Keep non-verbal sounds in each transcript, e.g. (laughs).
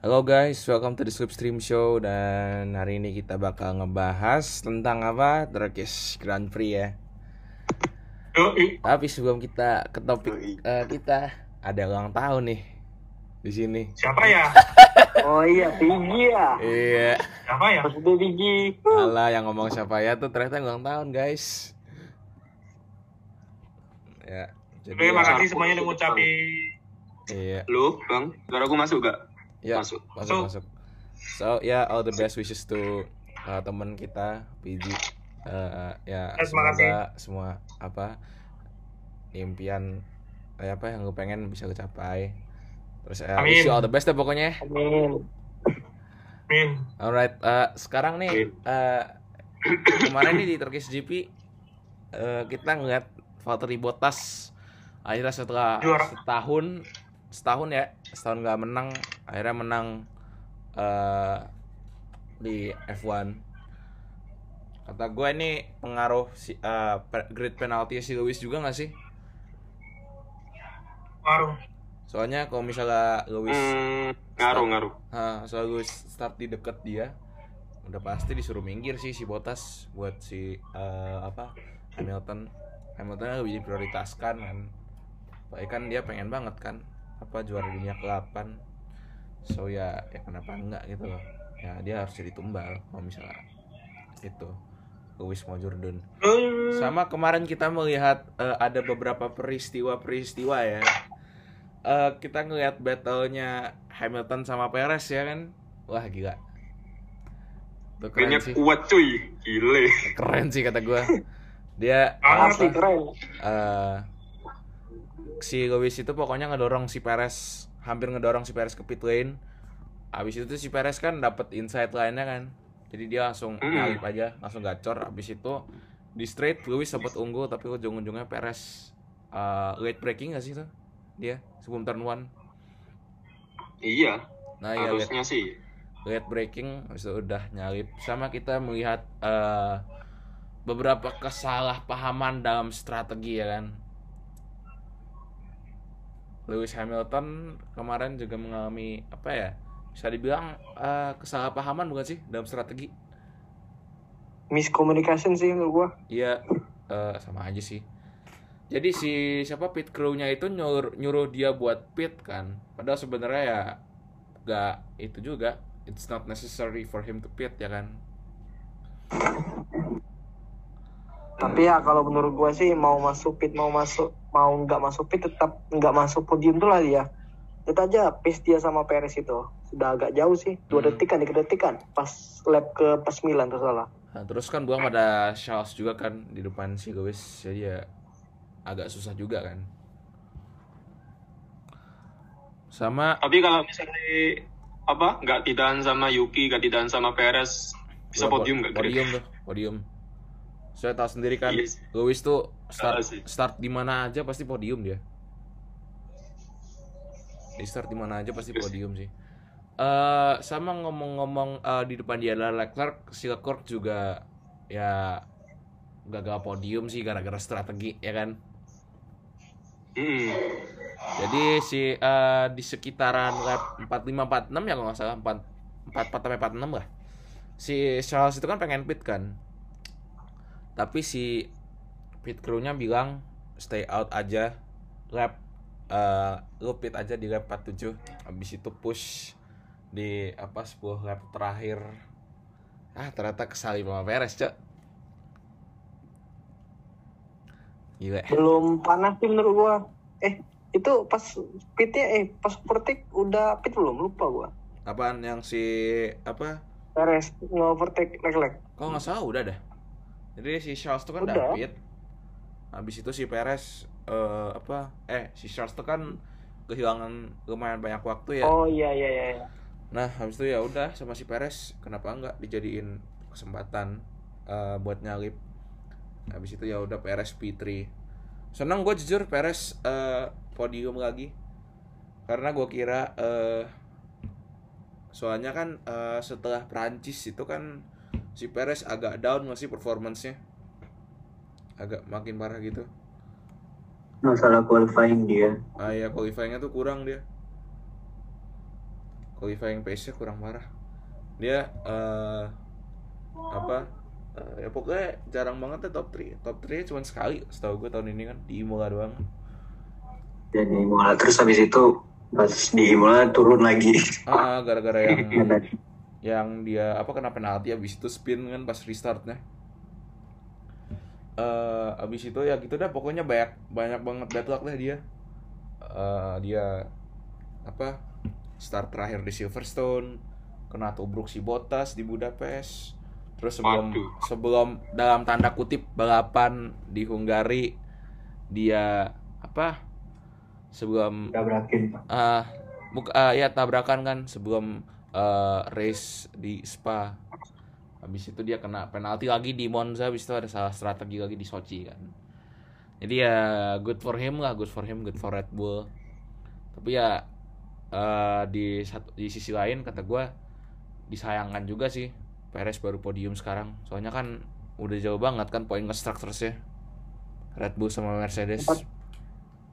Halo guys, welcome to the Slipstream Show dan hari ini kita bakal ngebahas tentang apa? Turkish Grand Prix ya. Yoi. Tapi sebelum kita ke topik eh, kita ada ulang tahun nih di sini. Siapa ya? (laughs) Oh iya, Piggy ya. Iya. Siapa ya? Maksudnya Piggy. Alah yang ngomong siapa ya tuh ternyata ulang tahun guys. Ya. Jadi Oke, ya, makasih semuanya udah ngucapin. Iya. Lu, Bang, suara gue masuk gak? Ya, Masuk. masuk, masuk. So, ya all the best wishes to uh, teman kita PG. Uh, ya, Ya, semoga semua apa impian eh, apa yang gue pengen bisa kecapai. Terus uh, wish you Amin. all the best deh pokoknya. Amin. Min. Alright, uh, sekarang nih uh, kemarin nih di Turkish GP uh, kita ngeliat Valtteri Bottas akhirnya setelah Juara. setahun setahun ya setahun nggak menang akhirnya menang uh, di F1 kata gue ini pengaruh si uh, grid penalti si Lewis juga nggak sih? Warung. soalnya kalau misalnya Lewis Hmm, ngaruh, ngaruh. Nah, soal gue start di deket dia udah pasti disuruh minggir sih si Bottas buat si eh, apa Hamilton. Hamilton lebih diprioritaskan kan Soalnya kan dia pengen banget kan apa juara dunia ke-8 so ya ya kenapa enggak gitu loh ya dia harus jadi tumbal kalau misalnya itu Lewis mau Jordan sama kemarin kita melihat eh, ada beberapa peristiwa-peristiwa ya. Eh, kita ngelihat battle-nya Hamilton sama Perez ya kan. Wah gila. Tuh keren Kayaknya sih. kuat cuy, gile. Keren sih kata gua. Dia Asli apa, keren. eh, si Lewis itu pokoknya ngedorong si Perez, hampir ngedorong si Perez ke pit lane. Abis itu si Perez kan dapat inside line-nya kan. Jadi dia langsung nyalip aja, langsung gacor. Abis itu di straight Lewis sempat unggul tapi ujung-ujungnya Perez eh, late braking gak sih tuh? Dia sebelum turn one. Iya, Nah ya late, harusnya sih. late braking habis itu udah nyalip. Sama kita melihat eh, beberapa kesalahpahaman dalam strategi ya kan. Lewis Hamilton kemarin juga mengalami apa ya? Bisa dibilang eh, kesalahpahaman bukan sih dalam strategi? Miscommunication sih menurut gua. Iya, eh, sama aja sih. Jadi si siapa pit crew-nya itu nyuruh, nyuruh dia buat pit kan. Padahal sebenarnya ya gak itu juga. It's not necessary for him to pit ya kan. Tapi ya kalau menurut gua sih mau masuk pit mau masuk mau nggak masuk pit tetap nggak masuk podium tuh lah dia. Lihat aja pace dia sama Perez itu sudah agak jauh sih dua Hmm. detikan tiga detikan pas lap ke pas 9 tuh salah. Nah, terus kan buang pada Charles juga kan di depan si Lewis. Jadi ya agak susah juga kan. Sama Tapi kalau misalnya apa nggak tidahan sama Yuki, nggak tidahan sama Perez, bisa podium nggak? Podium tuh, podium. Saya tahu sendiri kan, Iya sih. Lewis tuh start sih. start di mana aja pasti podium dia. Di start di mana aja pasti Yes. podium sih. Eh sama ngomong-ngomong eh, di depan dia adalah Leclerc, si Leclerc juga ya gagal podium sih gara-gara strategi ya kan. Hmm. Jadi si eh, di sekitaran lap 45 46 ya kalau nggak salah 4 44 sampai 46 lah. Si Charles itu kan pengen pit kan. Tapi si pit crew-nya bilang stay out aja lap eh lu pit aja di lap 47 habis itu push di apa 10 lap terakhir ah ternyata kesalip sama Perez cok gila Belum panas sih menurut gua. Eh itu pas pitnya eh pas overtake udah pit belum lupa gua. apaan yang si apa Perez nge-overtake Leclerc. Kalau nggak salah udah dah. Jadi si Charles tuh kan Udah. pit. Habis itu si Perez eh, apa? Eh si Charles tuh kan kehilangan lumayan banyak waktu ya. Oh iya iya iya. iya. Nah habis itu ya udah sama si Perez kenapa nggak dijadiin kesempatan eh, buat nyalip. Habis itu ya udah Perez P3. Senang gue jujur Perez eh, podium lagi. Karena gue kira eh, soalnya kan eh, setelah Prancis itu kan si Perez agak down nggak sih performance-nya. Agak makin parah gitu. Masalah qualifying dia. Ah ya qualifyingnya tuh kurang dia. Qualifying pace-nya kurang parah. Dia eh apa eh, ya pokoknya jarang banget ya top 3 top 3 cuma sekali setahu gue tahun ini kan di Imola doang. Jadi Imola terus habis itu pas di Imola turun lagi. ah ah, gara-gara yang (laughs) yang dia apa kena penalti habis itu spin kan pas restartnya eh habis itu ya gitu dah pokoknya banyak banyak banget bad luck lah dia Eh dia apa start terakhir di Silverstone kena tubruk si Bottas di Budapest terus sebelum Waduh. sebelum dalam tanda kutip balapan di Hungari dia apa sebelum Tabrakin. ah buka ah, ya tabrakan kan sebelum eh, race di Spa habis itu dia kena penalti lagi di Monza habis itu ada salah strategi lagi di Sochi kan jadi ya good for him lah good for him good for Red Bull tapi ya eh, di satu di sisi lain kata gua disayangkan juga sih Perez baru podium sekarang soalnya kan udah jauh banget kan poin nge-structures ya Red Bull sama Mercedes.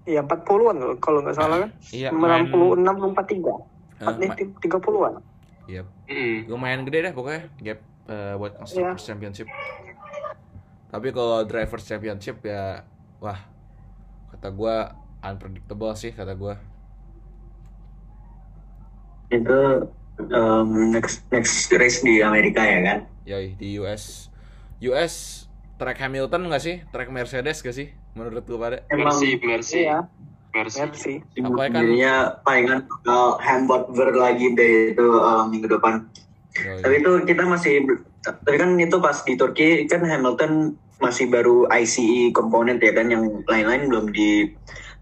Iya 40-an kalau nggak salah kan. iya main 96 43. Eh, Nih ma- 30-an. Iya, Mm. lumayan gede deh pokoknya gap eh, buat Iya. Constructors Championship. Tapi kalau Drivers Championship ya wah kata gua unpredictable sih kata gua. Itu um, next next race di Amerika ya kan? Yoi di US. US track Hamilton nggak sih? Track Mercedes gak sih? Menurut lu pada? Mercy, Mercy, Iya, Mercy. Apa ya kan? Jadinya palingan uh, Hamburger lagi deh itu uh, minggu depan. Yoi. Tapi itu kita masih tapi kan itu pas di Turki kan Hamilton masih baru ICE komponen ya kan yang lain-lain belum di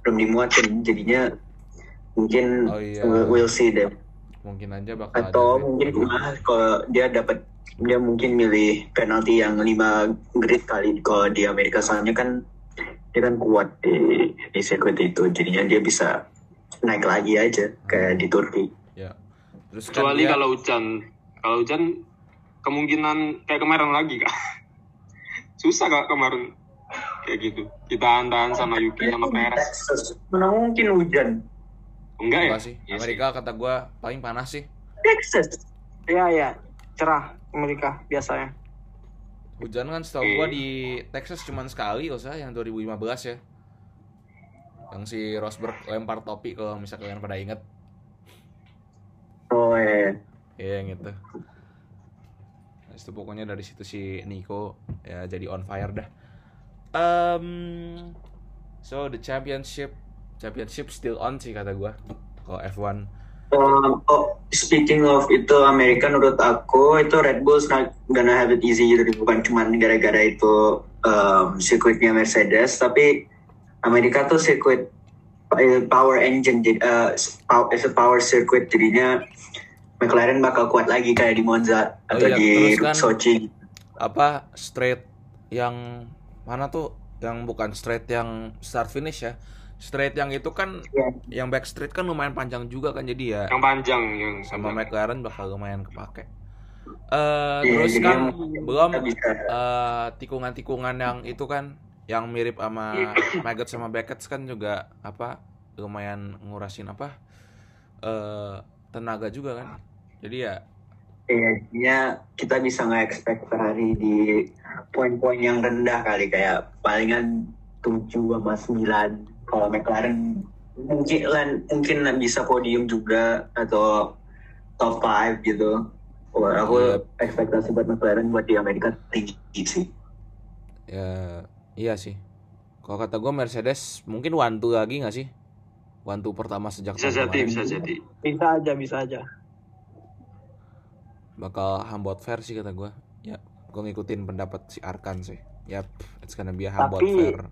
belum dimuatin jadinya mungkin Oh iya. uh, we'll see deh Mungkin aja bakal ada atau grid. mungkin malah kalau dia dapat dia mungkin milih penalti yang 5 grid kali kalau di Amerika soalnya kan dia kan kuat di di sirkuit itu jadinya dia bisa naik lagi aja kayak di Turki Ya. Terus kan Kecuali dia- kalau hujan. Kalau hujan kemungkinan kayak kemarin lagi kak. (laughs) Susah kak kemarin kayak gitu. Kita tahan sama Yuki sama Perez. Mana mungkin hujan Enggak ya? Sih. Iya Amerika kata gua paling panas sih. Texas Iya, iya. Cerah Amerika biasanya. Hujan kan setahu gua di Texas cuman sekali loh saya yang 2015 ya. Yang si Rosberg lempar topi kalau misalnya kalian pada inget. oh eh Iya yang itu. Nah, itu pokoknya dari situ si Nico ya jadi on fire dah. Um, so the championship championship still on sih kata gua. Kalau F1 Um, oh, speaking of itu Amerika menurut aku itu Red Bull's not gonna have it easy jadi bukan cuma gara-gara itu um, sirkuitnya Mercedes tapi Amerika tuh sirkuit eh, power engine jadi uh, it's a power circuit jadinya McLaren bakal kuat lagi kayak di Monza Oh atau iya, di kan- Sochi apa straight yang mana tuh yang bukan straight yang start finish ya. Straight yang itu kan Iya. yang back straight kan lumayan panjang juga kan jadi ya Yang panjang yang sama panjang. McLaren bakal lumayan kepake. Eh Iya, terus kan yang- belum eh, tikungan-tikungan yang itu kan yang mirip sama Maggot sama Beckett kan juga apa lumayan ngurasin apa eh tenaga juga kan. Jadi ya Iya, kita bisa nge-expect Ferrari di poin-poin yang rendah kali kayak palingan 7 sama 9. Kalau McLaren mungkin mungkin bisa podium juga atau top 5 gitu. Wah, aku Yep. ekspektasi buat McLaren buat di Amerika tinggi sih. ya iya sih. Kalau kata gue Mercedes mungkin one two lagi nggak sih? One two pertama sejak Bisa jadi, bisa jadi. Bisa aja, bisa aja. bakal Humboldt Fair sih kata gue ya gue ngikutin pendapat si Arkan sih yap it's gonna be a Humboldt Tapi- Fair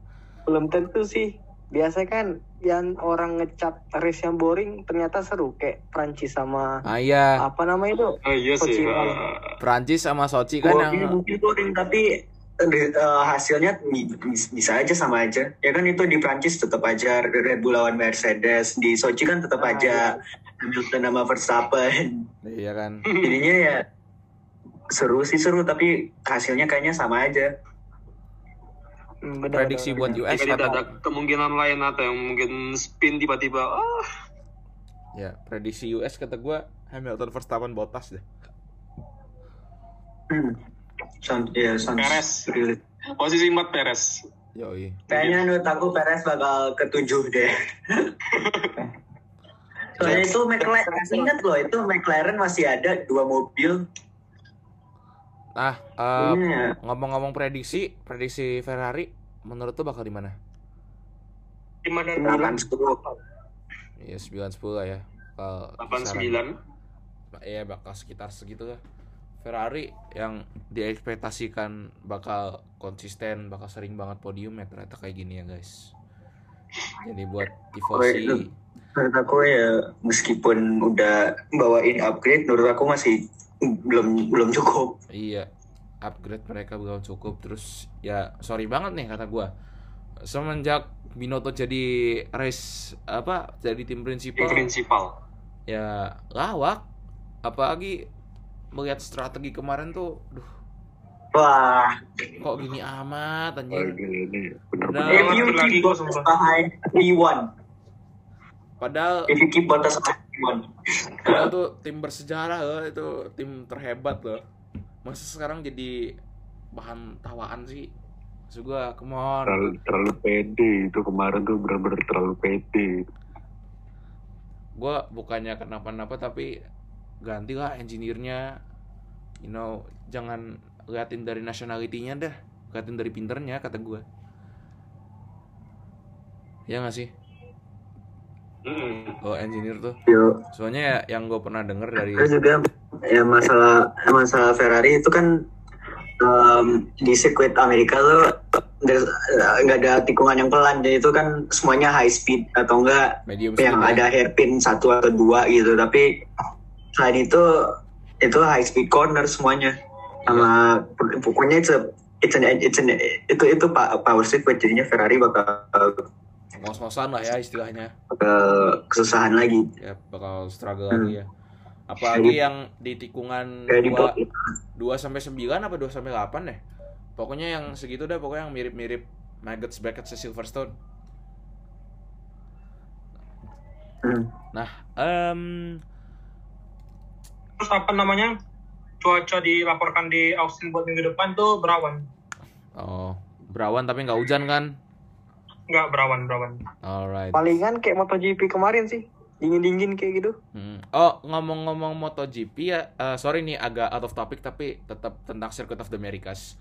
Belum tentu sih. Biasanya kan yang orang ngecap race yang boring ternyata seru kayak Prancis sama ah iya apa namanya itu? Oh iya sih. Sochi. eh, Prancis sama Sochi kan Boring, yang mungkin boring tapi eh, hasilnya bi- bi- bisa aja sama aja. Ya kan itu di Prancis tetap aja Red Bull lawan Mercedes, di Sochi kan tetap Ah, aja Hamilton sama Verstappen. iya kan Jadinya ya seru sih seru tapi hasilnya kayaknya sama aja. Hmm, benar, prediksi benar, buat benar. US Jika ada kemungkinan lain atau yang mungkin spin tiba-tiba. Ah, ya prediksi US kata gue Hamilton Verstappen Bottas deh. Hmm. Sound, ya, Perez. Posisi 4 Perez. Yoi. Kayaknya menurut aku Perez bakal ketujuh deh. (laughs) Soalnya itu McLaren, ingat loh itu McLaren masih ada dua mobil. Nah, eh, Iya. ngomong-ngomong prediksi, prediksi Ferrari menurut tuh bakal di mana? Lima dan Sembilan enam. sepuluh. Iya 9 10 lah ya. 89. kisaran- Iya bakal sekitar segitu lah. Ferrari yang diekspektasikan bakal konsisten, bakal sering banget podium ya ternyata kayak gini ya guys. Jadi buat tifosi. Menurut aku ya meskipun udah bawain upgrade, menurut aku masih belum belum cukup. Iya, upgrade mereka belum cukup. Terus ya sorry banget nih kata gua. Semenjak Binotto jadi race apa jadi tim Tim prinsipal prinsipal. ya lawak. Apalagi melihat strategi kemarin tuh, duh Wah, kok gini amat anjing. Padahal, Iya, lagi Bottas sumpah. behind P1, padahal if you keep behind P1, padahal tuh tim bersejarah loh, itu tim terhebat loh. Masa sekarang jadi bahan tawaan sih? Maksud gua, come on. terlalu, terlalu pede itu kemarin tuh benar-benar terlalu pede. gue bukannya kenapa-napa tapi gantilah engineer-nya you know jangan liatin dari nationality-nya dah liatin dari pinternya kata gue ya nggak sih Mm-mm. oh engineer tuh yuk. soalnya ya yang gue pernah denger dari Terus juga ya masalah masalah Ferrari itu kan um, di sirkuit Amerika tuh uh, nggak ada tikungan yang pelan jadi itu kan semuanya high speed atau enggak medium speed yang ya. ada hairpin satu atau dua gitu tapi selain itu itu high speed corner semuanya sama pokoknya it's a, it's an, it's an, itu itu power circuit jadinya Ferrari bakal ngos-ngosan lah ya istilahnya bakal kesusahan lagi ya bakal struggle Hmm. lagi ya apalagi yang di tikungan 2 2 sampai 9 apa 2 sampai 8 deh. Pokoknya yang segitu dah pokoknya yang mirip-mirip Maggots Beckett Silverstone. Hmm. Nah, em Terus apa namanya? Cuaca dilaporkan di Austin buat minggu depan tuh berawan. oh, berawan tapi nggak hujan kan? Enggak berawan, berawan. Alright. Palingan kayak MotoGP kemarin sih. Dingin-dingin kayak gitu. Hmm. Oh, ngomong-ngomong MotoGP ya, eh, sorry nih agak out of topic tapi tetap tentang Circuit of the Americas.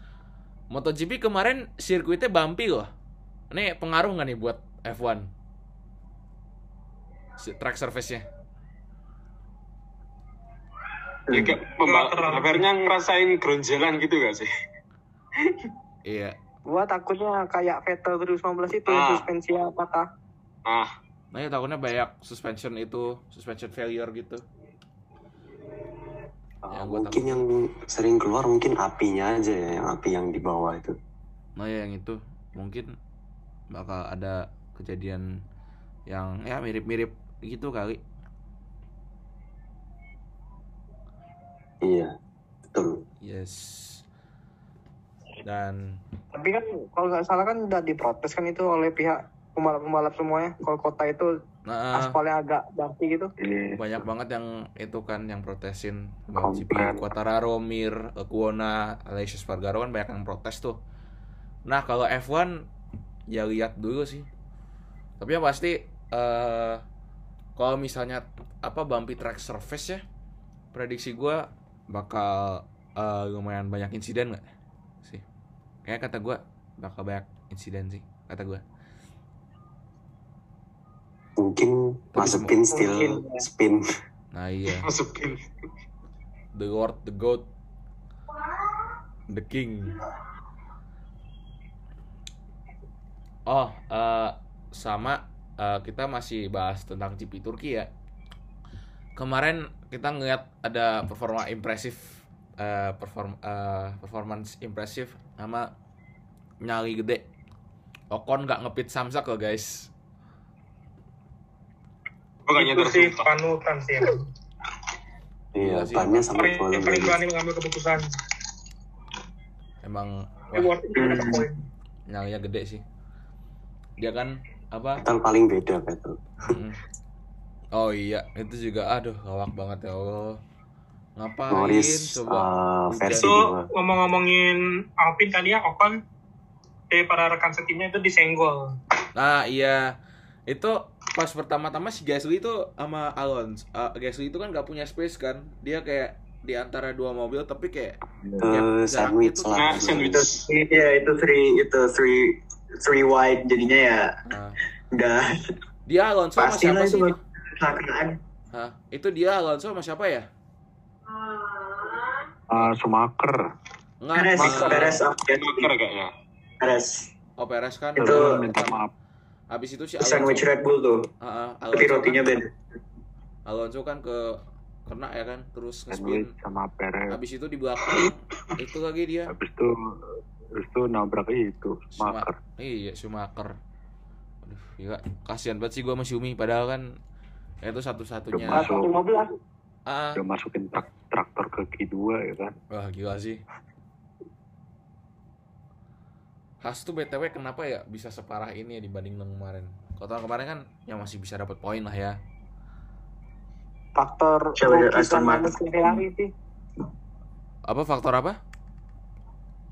MotoGP kemarin sirkuitnya bumpy loh. Ini pengaruh nggak nih buat F1? Si- Track surface-nya. Ya kayak pembalap ngerasain geronjalan gitu gak sih? Iya. Gua takutnya kayak Vettel 2019 itu Ah. suspensi apakah Ah, Nah, ya takutnya banyak suspension itu, suspension failure gitu. Uh, Yang gua mungkin yang sering keluar mungkin apinya aja ya, yang api yang di bawah itu. Nah, ya yang itu mungkin bakal ada kejadian yang ya mirip-mirip gitu kali. Iya, betul. Yes. Dan tapi kan kalau nggak salah kan udah diprotes kan itu oleh pihak pembalap-pembalap semuanya kalau kota itu nah, aspalnya agak bumpy gitu Iya. banyak banget yang itu kan yang protesin. GP Quartararo, Mir, Kuona, Alessio Spargaro kan banyak yang protes tuh. Nah, kalau F1 ya lihat dulu sih. Tapi yang pasti eh kalau misalnya apa bumpy track surface ya, prediksi gua bakal eh, lumayan banyak insiden nggak? Kayak kata gua bakal banyak insiden sih kata gua. Mungkin Tapi masukin semua- still mungkin, ya. spin. Nah iya, (laughs) masukin. the Lord, the Goat, the King. Oh, eh, sama eh, kita masih bahas tentang GP Turki ya. Kemarin kita ngeliat ada performa impresif, eh, perform, eh, performance impresif sama nyali gede. Ocon nggak ngepit samsak loh guys. Gue gak itu nyadar sih panutan sih emang. Iya, bannya sampai Paling, volume yang paling berani mengambil keputusan. Emang Ini wah, nyalinya gede sih. Dia kan apa? Betul paling beda betul. Mm. Oh iya, itu juga aduh lawak banget ya Allah. Ngapain Norris coba? uh, versi Itu ngomong-ngomongin Alpine tadi ya, Ocon dari para rekan setimnya itu disenggol. Nah, iya. Itu pas pertama-tama si Gasly itu sama Alonso. Uh, Gasly itu kan gak punya space kan. Dia kayak di antara dua mobil tapi kayak jarak sandwich itu- lah. Nah, sandwich. itu iya itu three itu three three wide jadinya ya nah, udah dia Alonso sama siapa itu sih? Hah? Itu dia Alonso sama siapa ya? Uh, Sumaker. Nggak, Peres, uh, Peres. Sumaker kayaknya. Peres. Oh Peres kan. Itu minta maaf. Habis itu si Alonso. Sandwich Red Bull tuh. Uh, uh, Tapi rotinya kan, beda. Alonso kan ke kena ya kan terus ngespin sama Perez habis itu di belakang itu lagi dia habis itu habis itu nabrak itu Schumacher iya sumaker, aduh iya kasihan banget sih gua sama Umi padahal kan itu satu-satunya 2015 uh, udah masukin trak traktor ke Q2 ya kan wah gila sih Has tuh BTW kenapa ya bisa separah ini ya dibanding yang kemarin? Kalau tahun kemarin kan yang masih bisa dapat poin lah ya. Faktor Cewek Aston Martin Ferrari sih. Apa faktor apa?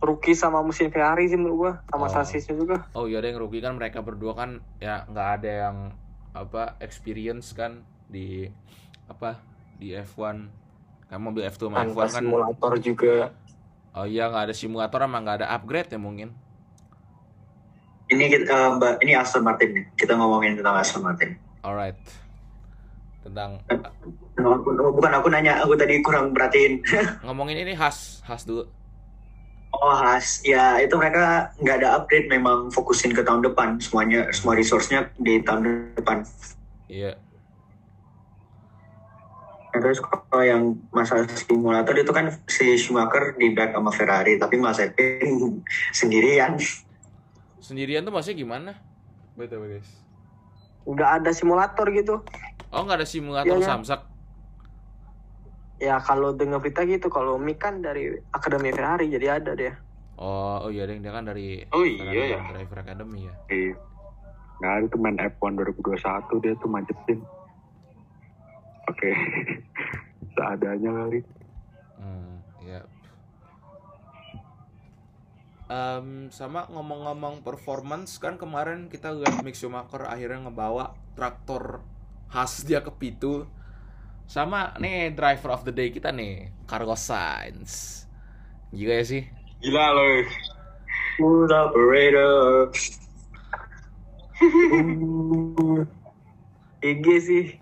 Rookie sama musim Ferrari sih menurut gua, sama oh. sasisnya juga. Oh iya ada yang rugi kan mereka berdua kan ya nggak ada yang apa experience kan di apa di F1 kan mobil F2 sama tanpa F1 kan? simulator juga. Oh iya nggak ada simulator emang nggak ada upgrade ya mungkin? Ini kita, mbak ini Aston Martin nih. kita ngomongin tentang Aston Martin. Alright. Tentang bukan aku nanya aku tadi kurang perhatiin. (laughs) ngomongin ini khas khas dulu. Oh Has, ya itu mereka nggak ada upgrade memang fokusin ke tahun depan. Semuanya semua resource-nya di tahun depan. iya Nah, terus kalau yang masalah simulator itu kan si Schumacher di back sama Ferrari, tapi Mazepin (laughs) sendirian. sendirian tuh maksudnya gimana btw guys nggak ada simulator gitu oh nggak ada simulator Iya, iya. samsak ya kalau dengar berita gitu kalau Mick kan dari akademi Ferrari jadi ada dia oh oh iya deh dia kan dari Oh iya Ferrari ya. driver academy ya Iya. Nah, itu main F1 2021 dia tuh manjepin. Oke. (laughs) Seadanya kali. Hmm, ya. Em, sama ngomong-ngomong performance kan kemarin kita lihat Mick Schumacher akhirnya ngebawa traktor khas dia ke Pitu sama nih driver of the day kita nih Carlos Sainz gila ya sih Gila loh. Smooth operator. (laughs) IG sih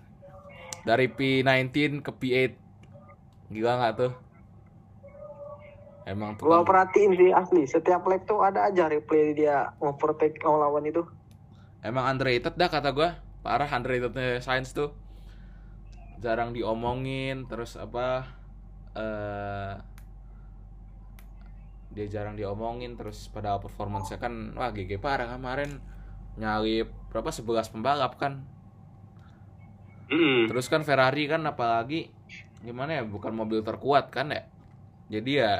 dari P19 ke P8 gila nggak tuh? Emang tuh gua perhatiin sih asli. Setiap lap tuh ada aja replay dia ngovertake lawan itu. Emang underrated dah kata gua. Parah underratednya Sainz tuh. Jarang diomongin terus apa eh dia jarang diomongin terus pada performance kan wah GG parah kemarin. Nyalip berapa 11 pembalap kan Mm-mm. terus kan Ferrari kan apalagi gimana ya bukan mobil terkuat kan ya? Jadi ya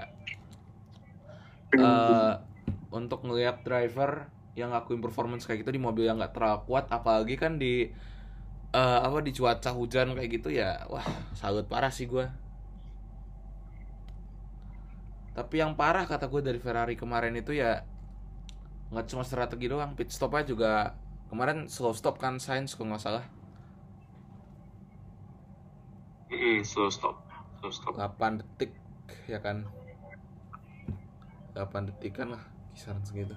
eh untuk ngelihat driver yang ngakuin performance kayak gitu di mobil yang nggak terlalu kuat apalagi kan di eh, apa di cuaca hujan kayak gitu ya wah salut parah sih gua. Tapi yang parah kata gue dari Ferrari kemarin itu ya nggak cuma strategi doang pit stopnya juga kemarin slow stop kan Sainz kalau nggak salah Mm-mm, slow stop. Slow stop. 8 detik ya kan 8 detik kan lah kisaran segitu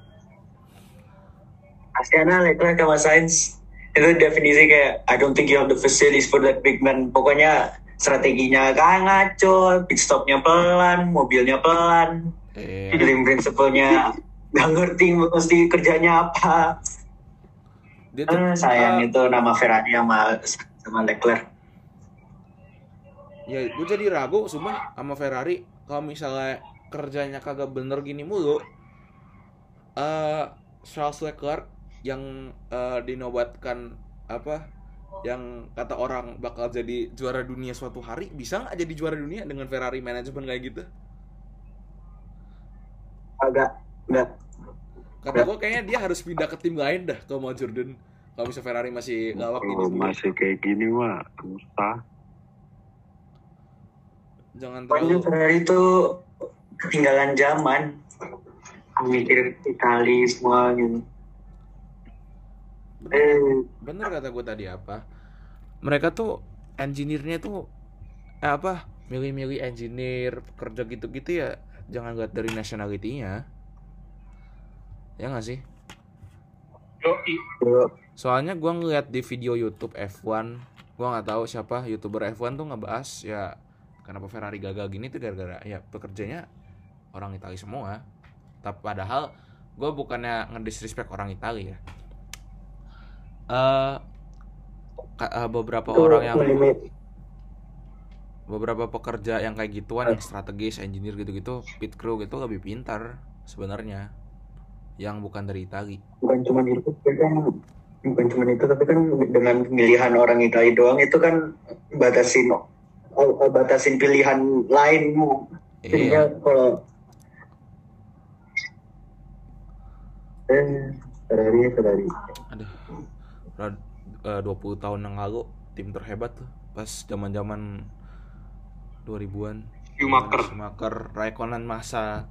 Kasihan Leclerc sama Sainz. Itu definisi kayak I don't think you have the facilities for that big man. Pokoknya strateginya kan ngaco, pit stopnya pelan, mobilnya pelan, eh driving principle-nya nggak ngerti mesti kerjanya apa. dia tuh Eh, sayang eh, itu nama Ferrari sama sama Leclerc. Ya gue jadi ragu sumpah sama Ferrari kalau misalnya kerjanya kagak bener gini mulu eh Charles Leclerc yang eh, dinobatkan apa yang kata orang bakal jadi juara dunia suatu hari bisa nggak jadi juara dunia dengan Ferrari manajemen kayak gitu? Agak nggak. Kata gue kayaknya dia harus pindah ke tim lain dah kalau mau Jordan. Kalau bisa Ferrari masih ngawak gini Kalau masih kayak gini mah susah. Jangan terlalu Ferrari itu ketinggalan zaman. Mikir Itali semua gitu. Eh, bener kata gue tadi apa? Mereka tuh engineer-nya tuh eh, apa? Milih-milih engineer kerja gitu-gitu ya jangan lihat dari nationality-nya. Ya nggak sih? Soalnya gua ngeliat di video YouTube F1 gua nggak tahu siapa youtuber F1 tuh ngebahas ya kenapa Ferrari gagal gini tuh gara-gara ya pekerjanya orang Italia semua. Tapi padahal gue bukannya ngedisrespect orang Italia ya. Eh ka- eh, beberapa Itu orang yang limit. beberapa pekerja yang kayak gituan yang strategis engineer gitu-gitu pit crew gitu lebih pintar sebenarnya. Yang bukan dari Itali. Bukan cuma itu, tapi kan bukan cuma itu, tapi kan dengan pemilihan orang Itali doang itu kan batasin batasin pilihan lain. Jadinya iya kalau eh Ferrari Ferrari. aduh eh, 20 tahun yang lalu tim terhebat tuh pas zaman-zaman 2000-an Schumacher. Schumacher Raikkonen masa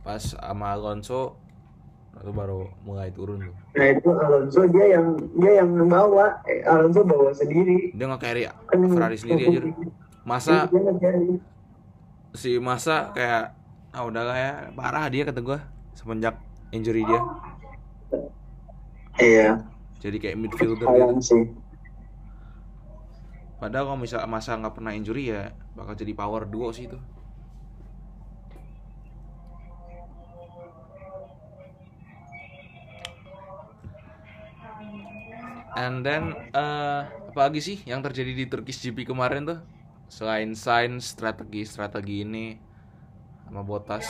pas sama Alonso itu baru mulai turun tuh Nah itu Alonso dia yang dia yang bawa, Eh, Alonso bawa sendiri. dia nggak carry Ferrari sendiri aja tuh. masa carry. si masa kayak ah udahlah ya parah dia kata gua semenjak injury dia Iya, jadi kayak midfielder gitu sih. padahal kalau misal masa nggak pernah injury ya bakal jadi power duo sih itu and then eh apa lagi sih yang terjadi di Turkish GP kemarin tuh selain Sainz strategi strategi ini sama Bottas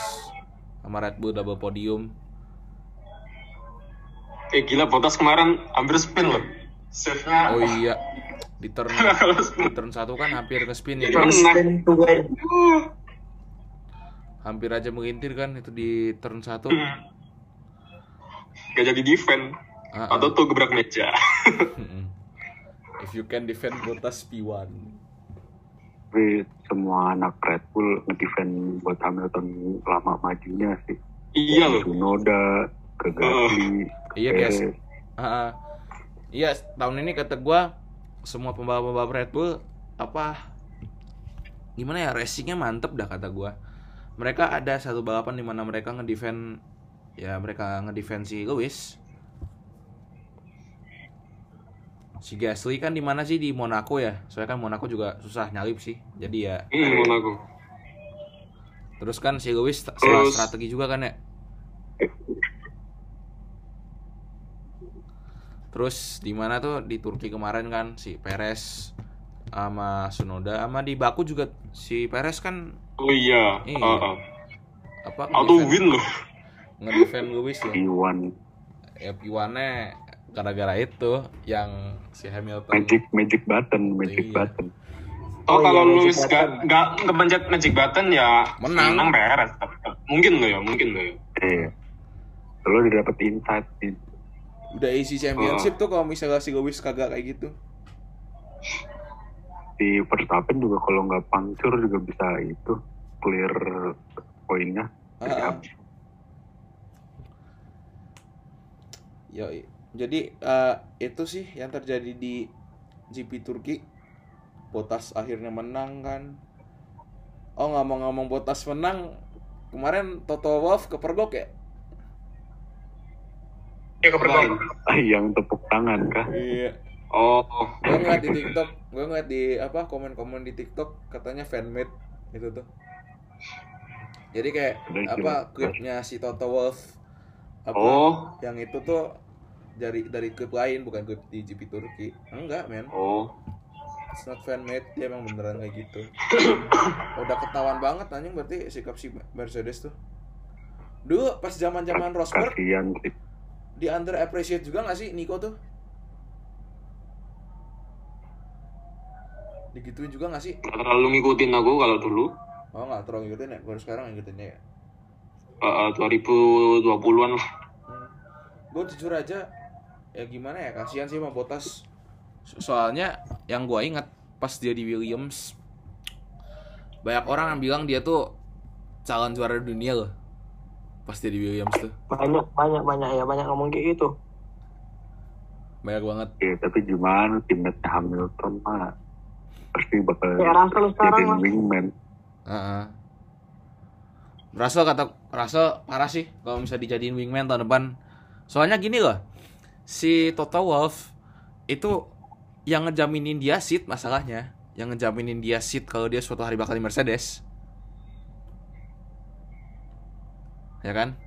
sama Red Bull double podium Eh gila Bottas kemarin hampir spin loh. Save-nya. oh iya di turn (laughs) di turn satu kan hampir ke spin ya. First spin hampir aja mengintir kan itu di turn satu Gak jadi defend. Ah, ah. Atau tuh gebrak meja. (laughs) If you can defend Bottas P1 Tapi semua anak Red Bull ngedefend buat Hamilton lama majunya sih. iya loh. Tsunoda, ke Gasly, Iya guys Perez. Ah, ah. Iya tahun ini kata gua Semua pembalap-pembalap Red Bull Apa Gimana ya racingnya mantep dah kata gua Mereka ada satu balapan di mana mereka ngedefend Ya mereka ngedefend si Lewis Si Gasly kan di mana sih di Monaco ya Soalnya kan Monaco juga susah nyalip sih Jadi ya Hmm, Monaco. Terus kan si Lewis salah strategi juga kan ya. Terus di mana tuh di Turki kemarin kan si Perez sama Sunoda sama di Baku juga si Perez kan Oh iya. Iya. Ah, ah. apa Auto win loh. ngedefend Lewis ya. P1 Ya P1-nya gara-gara itu yang si Hamilton magic magic button magic Iya. button Oh, Oh iya, kalau Magic Lewis gak, gak ngepencet magic button ya Menang. menang beres. Mungkin loh ya, mungkin loh ya. iya lo udah dapet insight sih udah isi championship tuh kalau misalnya si Lewis kagak kayak gitu. si Verstappen juga kalau nggak puncture juga bisa itu clear poinnya dari Ah, ah. Jadi eh, itu sih yang terjadi di GP Turki. Botas akhirnya menang kan. Oh ngomong-ngomong Botas menang, kemarin Toto Wolff kepergok ya? Ya kepergok. Ah, (laughs) yang tepuk tangan kah Iya. Oh, Gue ngeliat di TikTok, gue ngeliat di apa komen-komen di TikTok katanya fanmade itu tuh. Jadi kayak apa klipnya si Toto Wolff apa oh, yang itu tuh dari dari klip lain bukan klip di GP Turki. Enggak, men. oh. It's not fan made, dia emang beneran kayak gitu. (coughs) Udah ketahuan banget anjing berarti sikap si Mercedes tuh. Dulu pas zaman-zaman Rosberg kasihan sih di under appreciate juga gak sih Nico tuh? Digituin juga gak sih? Gak terlalu ngikutin aku kalau dulu. Oh gak terlalu ngikutin ya, baru sekarang ngikutinnya ya. Uh, 2020-an lah. Hmm. Gue jujur aja ya gimana ya kasihan sih sama Bottas So- soalnya yang gua ingat pas dia di Williams banyak orang yang bilang dia tuh calon juara dunia loh pas dia di Williams tuh banyak banyak banyak ya banyak ngomong kayak gitu banyak banget Ya, tapi gimana timnya Hamilton mah pasti bakal Ya, Russell sekarang lah. wingman. Heeh. Russell kata Russell parah sih kalau bisa dijadiin wingman tahun depan. Soalnya gini loh, si Toto Wolff itu yang ngejaminin dia seat masalahnya, yang ngejaminin dia seat kalau dia suatu hari bakal di Mercedes. Ya kan?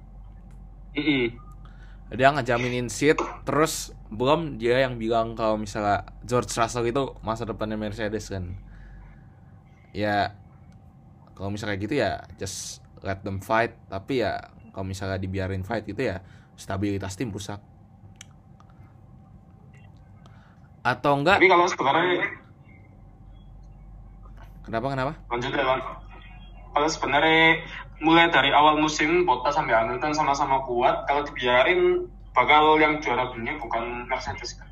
Dia ngejaminin seat, terus belum dia yang bilang kalau misalnya George Russell itu masa depannya Mercedes kan. Ya kalau misalnya gitu ya just let them fight tapi ya kalau misalnya dibiarin fight gitu ya stabilitas tim rusak atau enggak Tapi kalau sebenarnya kenapa kenapa lanjut ya Bang. Kalau sebenarnya mulai dari awal musim Bottas sampai Hamilton sama-sama kuat, kalau dibiarin bakal yang juara dunia bukan Mercedes kan.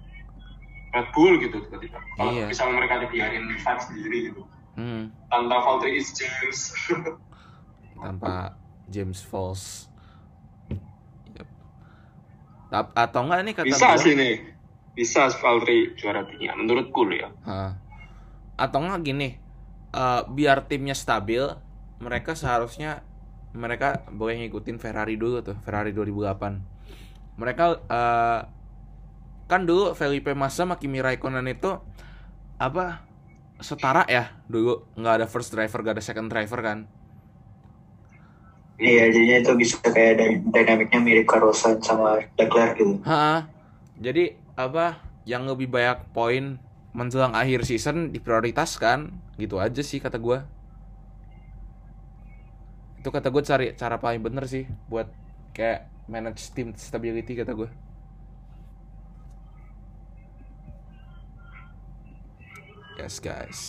Red Bull gitu tiba-tiba. Kalau Iya. misalnya mereka dibiarin fight sendiri gitu. hmm, Tanpa Valtteri is James. (laughs) tanpa James Falls Yep. Atau enggak nih kata Bisa gua- sih nih. Bisa Valtteri loh ya, menurutku loh ya. Ha. atau enggak gini eh, biar timnya stabil mereka seharusnya mereka boleh ngikutin Ferrari dulu tuh Ferrari 2008 mereka eh, kan dulu Felipe Massa sama Kimi Raikkonen itu apa setara ya dulu nggak ada first driver gak ada second driver kan Iya, jadinya itu bisa kayak dynamicnya mirip Carlson sama Leclerc gitu. Ha, jadi apa yang lebih banyak poin menjelang akhir season diprioritaskan. Gitu aja sih kata gua. Itu kata gue cari cara paling bener sih buat kayak manage team stability kata gue yes guys.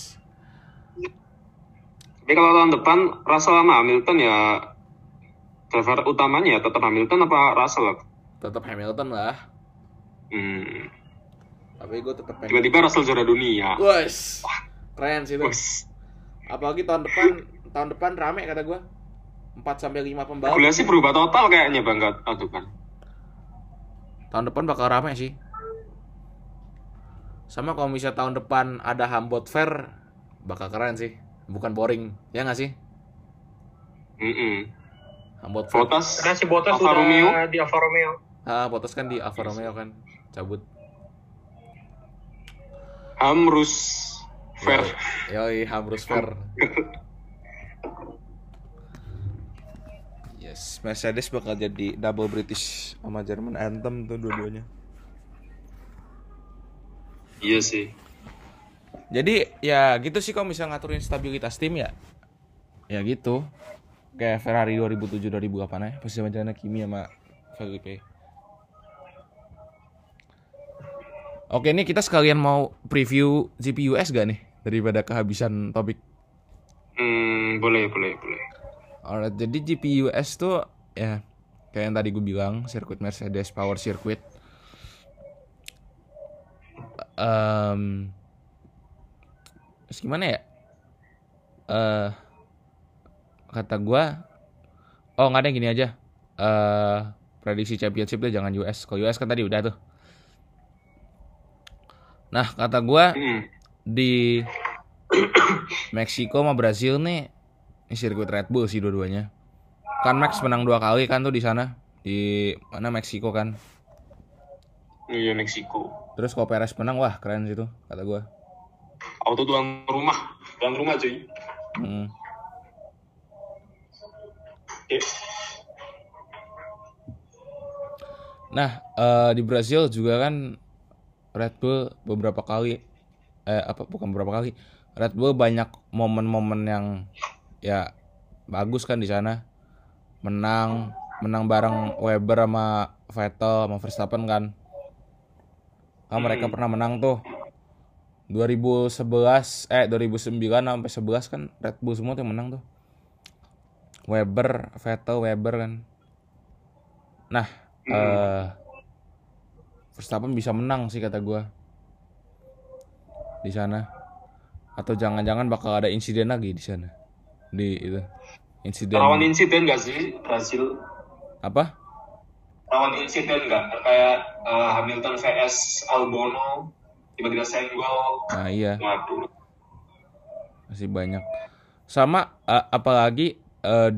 Tapi kalau tahun depan Russell sama Hamilton ya driver utamanya ya tetap Hamilton apa Russell? tetap Hamilton lah Hmm. tapi gue tetap pengen Tiba-tiba Russell juara dunia. Wes, keren sih itu Wes. apalagi tahun depan tahun depan rame kata gue 4 sampai 5 pembalap Regulasi berubah total kayaknya bang tahun depan. tahun depan bakal rame sih sama kalau misalnya tahun depan ada Hambot Fair bakal keren sih bukan boring ya nggak sih Mm-mm. Hambot Fair Bottas, Karena si Bottas Alfa sudah Romeo. di Alfa Romeo. ah Bottas kan di Alfa Romeo kan cabut Hamrus, Fair. yoi Hamrus Fair (laughs) yes Mercedes bakal jadi double British sama Jerman anthem tuh dua-duanya Iya sih. Jadi ya gitu sih kalau misalnya ngaturin stabilitas tim ya. Ya gitu. Kayak Ferrari 2007 2008 ya, pas zaman Kimi sama Felipe. Oke, ini kita sekalian mau preview GPUS gak nih daripada kehabisan topik. Hmm, boleh, boleh, boleh. Alright, jadi GPUS tuh ya kayak yang tadi gue bilang, sirkuit Mercedes Power Circuit. Em terus gimana ya? Eh kata gua oh nggak ada yang gini aja. Eh prediksi championship deh jangan US. Kalau US kan tadi udah tuh. Nah, kata gua Hmm. di Meksiko sama Brazil nih ini sirkuit Red Bull sih dua-duanya. Kan Max menang dua kali kan tuh di sana di mana Meksiko kan. Iya Meksiko. Terus kalau Perez menang wah keren sih tuh kata gua. Auto tuan rumah, tuan rumah cuy. Hmm. Nah, eh, di Brazil juga kan Red Bull beberapa kali eh apa bukan beberapa kali. Red Bull banyak momen-momen yang ya bagus kan di sana. Menang, menang bareng Weber sama Vettel sama Verstappen kan. Kan mereka Hmm. pernah menang tuh 2011 eh 2009 sampai 11 kan Red Bull semua tuh yang menang tuh. Weber, Vettel, Weber kan. Nah, Hmm. eh Verstappen bisa menang sih kata gua di sana atau jangan-jangan bakal ada insiden lagi di sana di itu insiden Rawan insiden nggak sih Brasil? apa Rawan insiden nggak? Kayak eh, Hamilton vs Albono tiba-tiba senggol. nah iya Waduh. masih banyak sama eh, apalagi eh,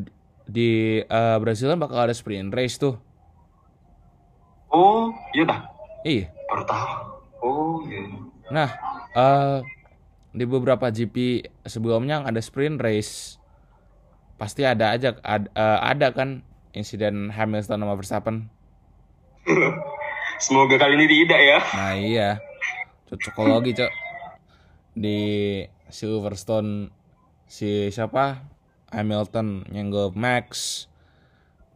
di eh, Brasil kan bakal ada sprint race tuh Oh, iya dah. Iya Baru tahu. Oh, iya. Nah, eh di beberapa GP sebelumnya yang ada sprint race pasti ada aja ad- eh, ada kan insiden Hamilton sama Verstappen. (laughs) Semoga kali ini tidak ya. Nah iya, cocokologi cok di Silverstone si siapa Hamilton nyenggol Max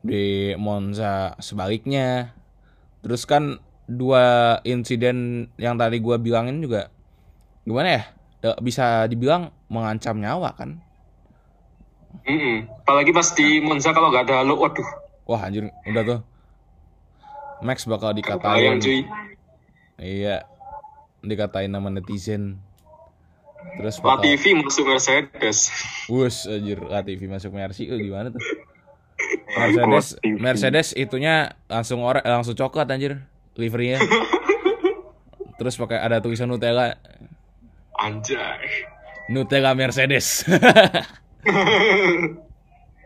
di Monza sebaliknya. Terus kan dua insiden yang tadi gua bilangin juga gimana ya? Bisa dibilang mengancam nyawa kan? Mm-mm. Apalagi pas di Monza kalau nggak ada halo, waduh. Wah anjir udah tuh Max bakal dikatain cuy. Iya Dikatain nama netizen Terus bakal Latifi masuk Mercedes. Wus anjir Latifi masuk Mercy eh, gimana tuh (laughs) Mercedes. Mercedes itunya langsung orang langsung coklat anjir liverynya (laughs) Terus pakai ada tulisan Nutella Anjay. Nutella Mercedes (laughs)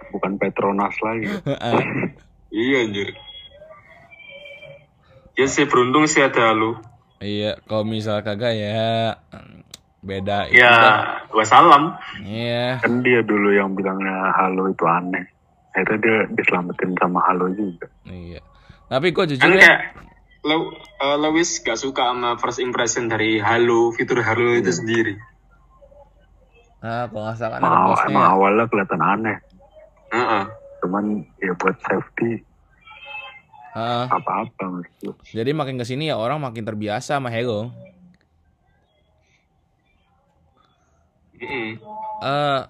bukan Petronas lagi (laughs) Iya anjir. Ya sih beruntung sih ada halo. Iya kalau misal kagak ya Beda itu Ya, dah. wassalam. Iya kan dia dulu yang bilangnya halo itu aneh akhirnya dia diselamatin sama halo juga Iya Tapi gue jujur Kan ya kayak Lew- eh, Lewis gak suka sama first impression dari halo, fitur halo itu sendiri. Nah kalau nggak salah ada emang, ya. awalnya kelihatan aneh Heeh. cuman ya buat safety Heeh. apa-apa gue. Jadi makin ke sini ya orang makin terbiasa sama. Mm-mm. Eh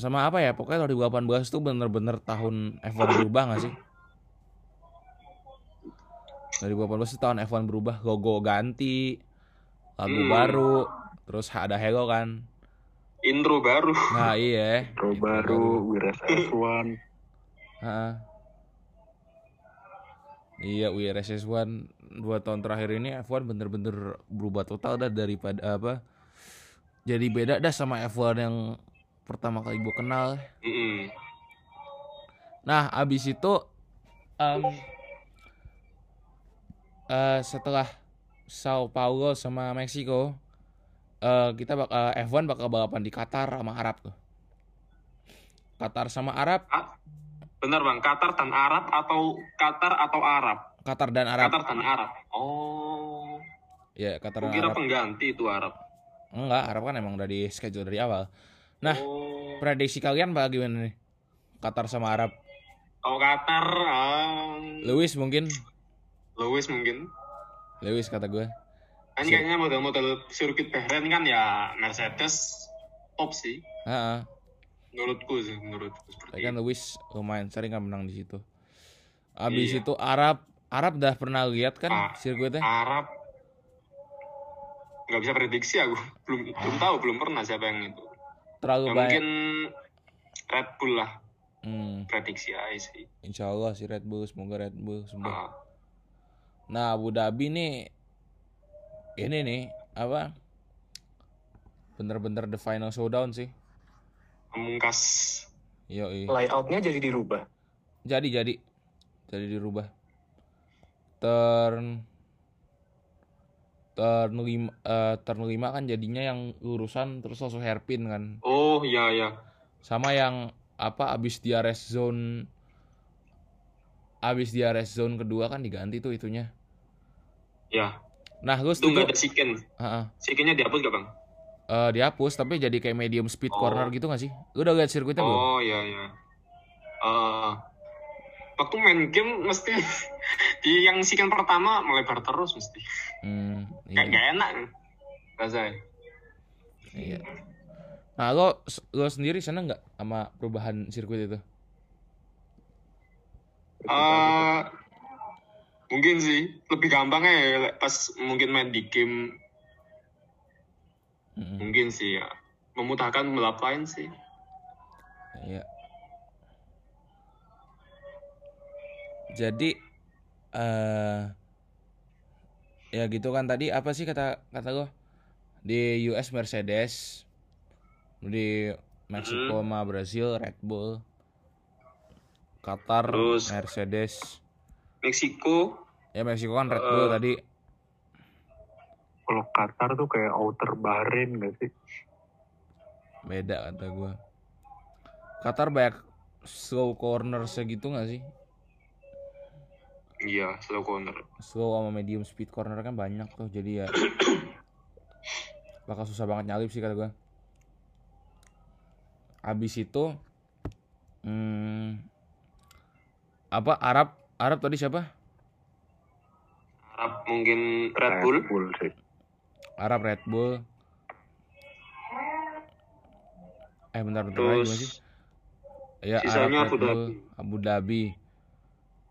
sama apa ya? Pokoknya 2018 tuh bener-bener tahun F1 berubah gak sih? 2018 tuh tahun F1 berubah, logo ganti, lagu Hmm. baru, terus ada Hello kan. Intro baru. Nah iya. Intro Intro baru Wiras S1 Heeh. Iya, WRSS1 dua tahun terakhir ini F1 bener-bener berubah total dah daripada apa? Jadi beda dah sama F1 yang pertama kali gue kenal. Mm-mm. Nah, abis itu em, eh, setelah Sao Paulo sama Meksiko, eh, kita bak eh, F1 bakal balapan di Qatar sama Arab tuh. Qatar sama Arab, Benar bang, Qatar dan Arab atau Qatar atau Arab? Qatar dan Arab. Qatar dan Arab. Oh, Ya, Qatar aku dan kira Arab. pengganti itu Arab. Enggak, Arab kan emang udah di schedule dari awal. Nah, oh, prediksi kalian bagaimana nih? Qatar sama Arab. kalau Qatar, um, Lewis mungkin, Lewis mungkin. Lewis kata gue. Kan Si- kayaknya model-model sirkuit Bahrain kan ya Mercedes top sih. Heeh. Menurutku sih, menurutku seperti Tapi kan itu. Lewis lumayan sering kan menang di situ. Abis Iya. itu Arab, Arab udah pernah lihat kan Ah, sirkuitnya? Arab nggak bisa prediksi aku (laughs) belum belum tahu belum pernah siapa yang itu Terlalu ya, banyak. mungkin Red Bull lah Hmm, prediksi aja sih insya Allah si Red Bull, semoga Red Bull sembuh. Ah, Nah Abu Dhabi nih, ini nih apa? Bener-bener the final showdown sih. pemungkas Yoi. Layoutnya jadi dirubah. Jadi jadi jadi dirubah. Turn turn lima, eh, turn lima kan jadinya yang lurusan terus langsung hairpin kan. oh iya iya Sama yang apa abis di rest zone abis di rest zone kedua kan diganti tuh itunya. Ya Nah, gue itu setuju nggak ada Heeh. sikennya dihapus gak bang Eh, dihapus tapi jadi kayak medium speed Oh. corner gitu gak sih? Lu udah lihat sirkuitnya belum? oh iya iya Eh, waktu main game mesti (laughs) di yang siken pertama melebar terus mesti Hmm, kayak iya. gak enak rasanya iya. Nah, lo lo sendiri seneng nggak sama perubahan sirkuit itu? Eh, Mungkin sih lebih gampang ya pas mungkin main di game Mm-mm. mungkin sih ya memudahkan pembalap lain sih. Iya. Jadi eh ya gitu kan tadi apa sih kata kata gua di US Mercedes di Meksiko sama Brazil Red Bull Qatar Terus- Mercedes Meksiko ya Meksiko kan Red Bull Eh. tadi Kalau Qatar tuh kayak outer Bahrain gak sih? beda kata gua Qatar banyak slow corner segitu nggak sih iya slow corner. slow sama medium speed corner kan banyak tuh jadi ya (clears throat) bakal susah banget nyalip sih kata gue abis itu hmm, apa Arab Arab tadi siapa Arab mungkin Red Bull. Bull sih. Arab Red Bull eh bentar bentar lagi gimana sih Terus ya sisanya Arab Abu Red Bull Dhabi. Abu Dhabi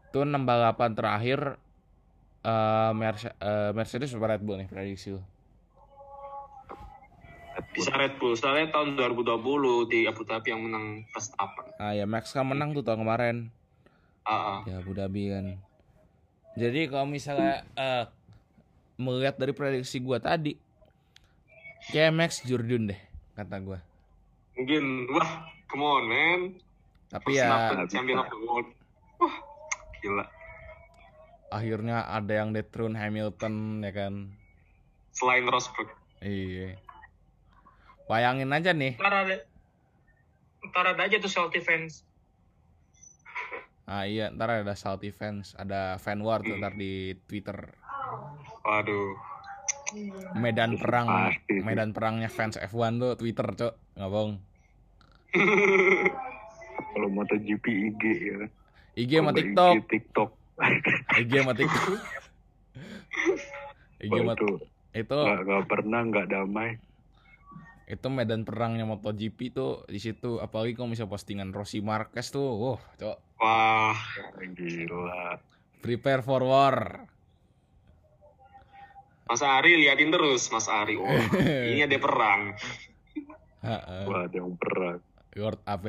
itu enam balapan terakhir eh, Merce- eh, Mercedes apa Red Bull nih prediksi lu bisa Red Bull. Soalnya tahun 2020 di Abu Dhabi yang menang Verstappen. ah ya Max kan menang tuh tahun kemarin Ah, ah. ya Abu Dhabi kan jadi kalau misalnya eh, melihat dari prediksi gua tadi kayak Max Jordan deh kata gua Mungkin wah, come on man. tapi ya Verstappen champion of the world. Wah, gila. akhirnya ada yang dethrone Hamilton ya kan Selain Rosberg. iya bayangin aja nih Ntar ada, ntar ada aja tuh salty fans. Ah iya ntar ada salty fans ada fan war tuh ntar di Twitter. Waduh. medan perang pasti. medan perangnya fans F1 tuh Twitter cok. Nggak bohong. (laughs) Kalau MotoGP IG ya. IG (laughs) sama TikTok. IG, TikTok. IG sama TikTok. IG sama itu? itu? Nggak pernah nggak damai. Itu medan perangnya MotoGP tuh di situ apalagi kalau misalnya postingan Rossi Marquez tuh wah cok Wah, Gila. prepare for war Mas Ari liatin terus, Mas Ari. Oh, (laughs) ini ada perang. Wah, ada yang perang. Lord AP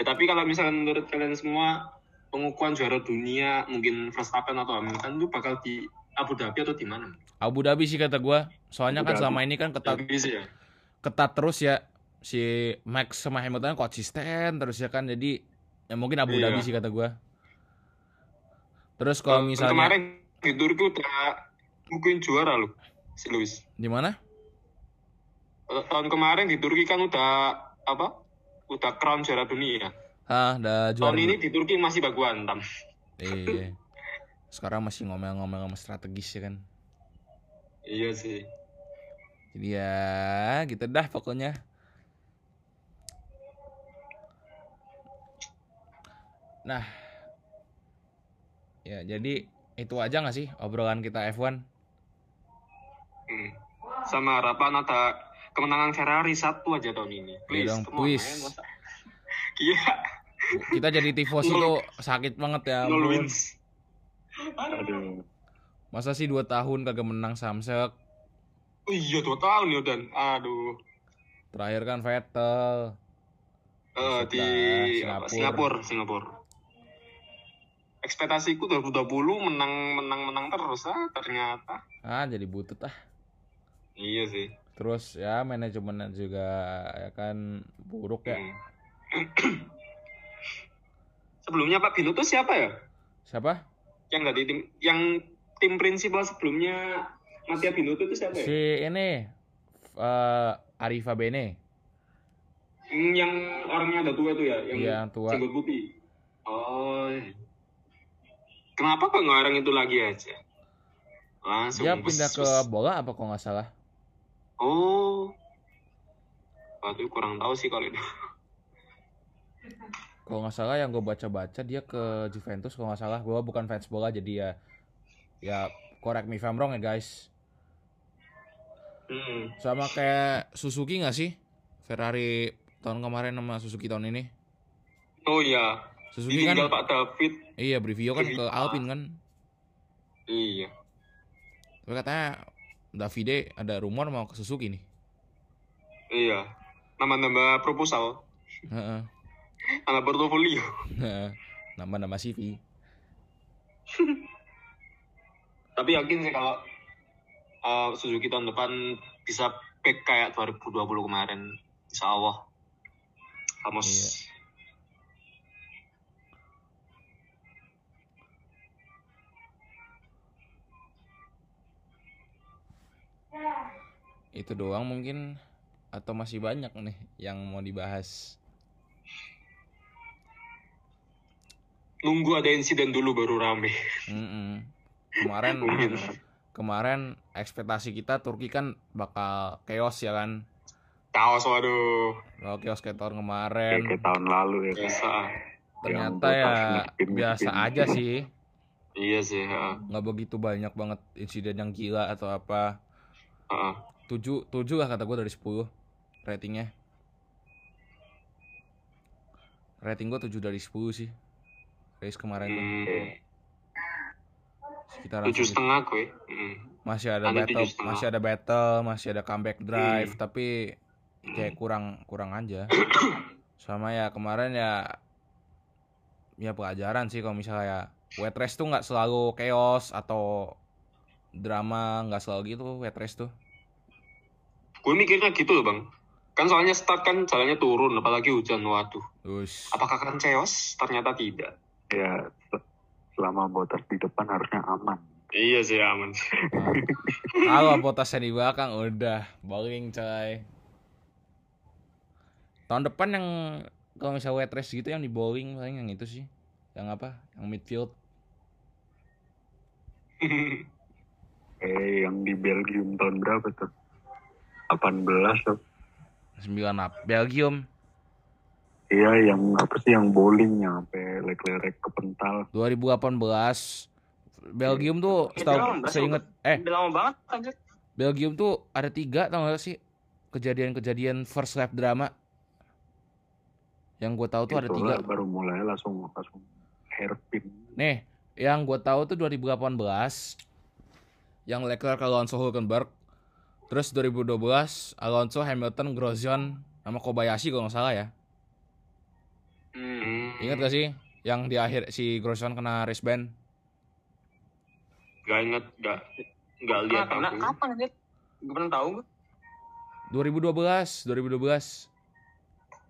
Ya, tapi kalau misalkan menurut kalian semua pengukuhan juara dunia mungkin Verstappen atau Hamilton itu bakal di Abu Dhabi atau di mana? Abu Dhabi sih kata gua soalnya kan Abu Dhabi. selama ini kan ketat sih ya. ketat terus ya si Max sama Hamilton konsisten terus ya kan jadi ya mungkin Abu Iya. Dhabi sih kata gua terus kalau misalnya kemarin di Turki udah bukuin juara loh si Lewis. di mana Eh, Tahun kemarin di Turki kan udah apa? Udah crown juara dunia. ah udah juara Tahun ini di Turki masih bagu antam. iya sekarang masih ngomel-ngomel sama strategis ya kan Iya sih. jadi ya gitu dah pokoknya nah ya jadi itu aja nggak sih obrolan kita F1 Hmm. Sama harapan ada kemenangan Ferrari satu aja tahun ini. Please, dong, please. Iya, (laughs) kita jadi tifos itu sakit banget ya nol wins. Aduh. masa sih dua tahun kagak menang Samsek Oh iya dua tahun ya dan, aduh. terakhir kan Vettel Eh, di Singapura. Singapura, Singapura. Ekspektasiku 2020 menang menang menang terus ah ternyata. ah jadi butut ah Iya sih. terus ya manajemennya juga ya kan buruk ya Hmm. (clears throat) Sebelumnya Pak Binotto siapa ya? siapa Yang nggak di tim yang tim prinsipal sebelumnya Mattia Binotto itu siapa ya? si ini eh Arifa Bene yang orangnya ada tua itu ya, yang Iya, tua. jenggot putih. Oh. Kenapa kok nggak orang itu lagi aja? Langsung dia bus- pindah ke bus. bola apa kok nggak salah Oh. Waduh, kurang tahu sih kalau itu. Kalau nggak salah yang gue baca-baca dia ke Juventus kalau nggak salah gue bukan fans bola jadi ya ya correct me if I'm wrong ya guys Hmm. sama kayak Suzuki nggak sih Ferrari tahun kemarin sama Suzuki tahun ini Oh iya, Suzuki kan Pak David. iya Brivio kan ke. Alpine kan. Iya. Tapi katanya Davide ada rumor mau ke Suzuki nih. Iya. Nama-nama proposal. Heeh. Nama portofolio. Nama-nama CV. (laughs) Tapi yakin sih kalau uh, Suzuki tahun depan bisa back kayak 2020 kemarin. Insya Allah. Amos. Iya. Itu doang mungkin atau masih banyak nih yang mau dibahas. Nunggu ada insiden dulu baru rame. Mm-mm. Kemarin Mungkin. kemarin ekspektasi kita Turki kan bakal chaos ya kan. Kaos waduh. Kalau chaos kayak tahun kemarin. kayak tahun lalu ya. Biasa. Ternyata ya botas biasa aja sih. Iya sih. ha. Nggak begitu banyak banget insiden yang gila atau apa. Ha. 7 7 lah kata gue dari 10 ratingnya. Rating gue 7 dari 10 sih. Race kemarin tuh. Hmm. Sekitar Tujuh setengah gue. Hmm. masih ada Ada battle, masih ada battle, masih ada comeback drive, Hmm. tapi kayak kurang kurang aja. (coughs) Sama ya kemarin ya ya pelajaran sih kalau misalnya ya wet race tuh nggak selalu chaos atau drama nggak selalu gitu wet race tuh. Gue mikirnya gitu loh bang. Kan soalnya start kan jalannya turun, apalagi hujan. Waduh. Us. Apakah akan chaos? Ternyata tidak. Ya, se- selama botas di depan harusnya aman. Iya sih aman. Nah, Kalau potasnya di belakang udah bowling coy. Tahun depan yang kalau misalnya wet race gitu yang di bowling paling yang itu sih. Yang apa? Yang midfield. (laughs) Eh, yang di Belgium tahun berapa tuh? 18 tuh. 9 up. Belgium Iya, yang apa sih yang bowling yang sampai lerek kepental. 2018 Belgium tuh Itu setahu berasa seinget eh Udah lama banget anjir. Belgium tuh ada tiga tau gak sih kejadian-kejadian first lap drama yang gue tahu tuh ada tiga baru mulai langsung langsung hairpin. nih yang gue tahu tuh 2018 yang Leclerc Alonso Hulkenberg terus 2012 Alonso Hamilton Grosjean sama Kobayashi kalau nggak salah ya. Ingat gak sih yang di akhir si Grosjean kena race ban Gak inget, gak, gak lihat Kena, aku. kapan anjir? Gue pernah tahu gue. 2012 2012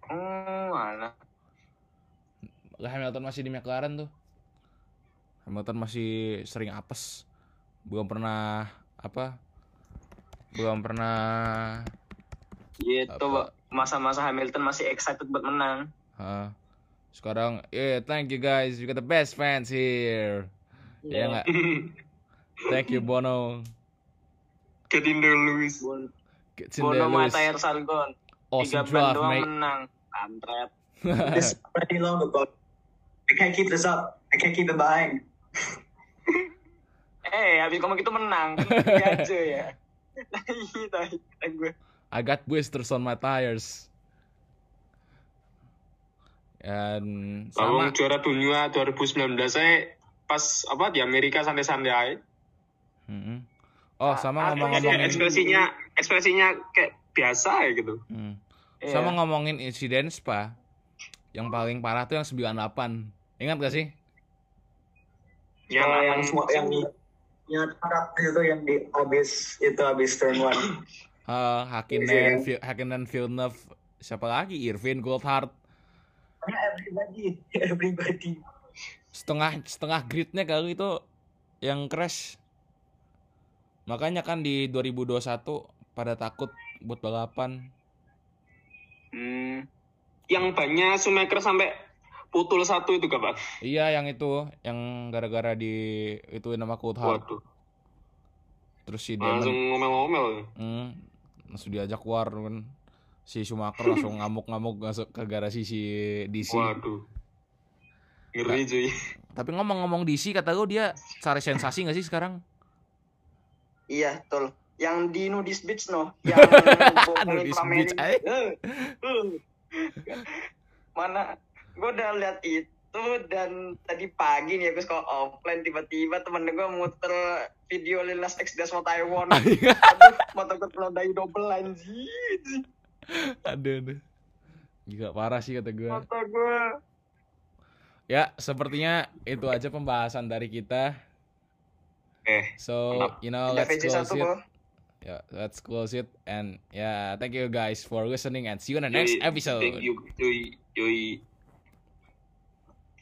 Oh, mana? Lah Hamilton masih di McLaren tuh. Hamilton masih sering apes. Belum pernah apa? Belum pernah Gitu, Apa? Pak. masa-masa Hamilton masih excited buat menang. ha. Sekarang, yeah, thank you guys. You got the best fans here. Iya nggak? (laughs) Thank you Bono. Get in there, Luis. Bono Lewis. Matahir Salgon. Awesome Tiga draft, doang mate. menang. Kampret. (laughs) This is already long ago. I can't keep this up. I can't keep it behind. (laughs) Eh, habis ngomong gitu menang. Gajo ya. Gue. I got blisters on my tires. Dan sama juara dunia 2019 saya pas apa di Amerika santai-santai aja. Mm-mm. Oh, sama Ah, Jadi ngomong-ngomongin ekspresinya ekspresinya kayak biasa ya gitu. Hmm. Iya. Sama ngomongin insiden spa. Yang paling parah tuh yang 98. Ingat gak sih? Yang yang semua yang di yang harap itu yang di habis itu habis turn one. Uh, Hakkinen, Vi- Hakkinen, Villeneuve, siapa lagi? Irvin, Goldhart. Everybody, (laughs) everybody. Setengah setengah gridnya kali itu yang crash. Makanya kan di 2021 pada takut buat balapan. Hmm, yang banyak Schumacher sampai putul satu itu kapan? Iya, yang itu, yang gara-gara di itu nama Coulthard. Waduh, Terus si langsung Damon, ngomel-ngomel. hmm, langsung diajak keluar kan. Si Schumacher langsung ngamuk-ngamuk masuk ke garasi si DC. Waduh, ngeri cuy. Tapi ngomong-ngomong DC, kata lu dia cari sensasi gak sih sekarang? Iya, betul. Yang di Nudis Beach no, (laughs) yang Nudis. Beach, eh? Mana? Gue udah lihat it satu dan tadi pagi nih aku sekolah offline tiba-tiba temen gue muter video Lil Nas X That's What I Want. (laughs) Aduh, mata gue telodai double anjir. Aduh aduh. Juga parah sih kata gue Mata gue. ya sepertinya itu aja pembahasan dari kita. Eh, so you know let's close it. Yeah let's close it and yeah thank you guys for listening and see you in the next episode. Thank you.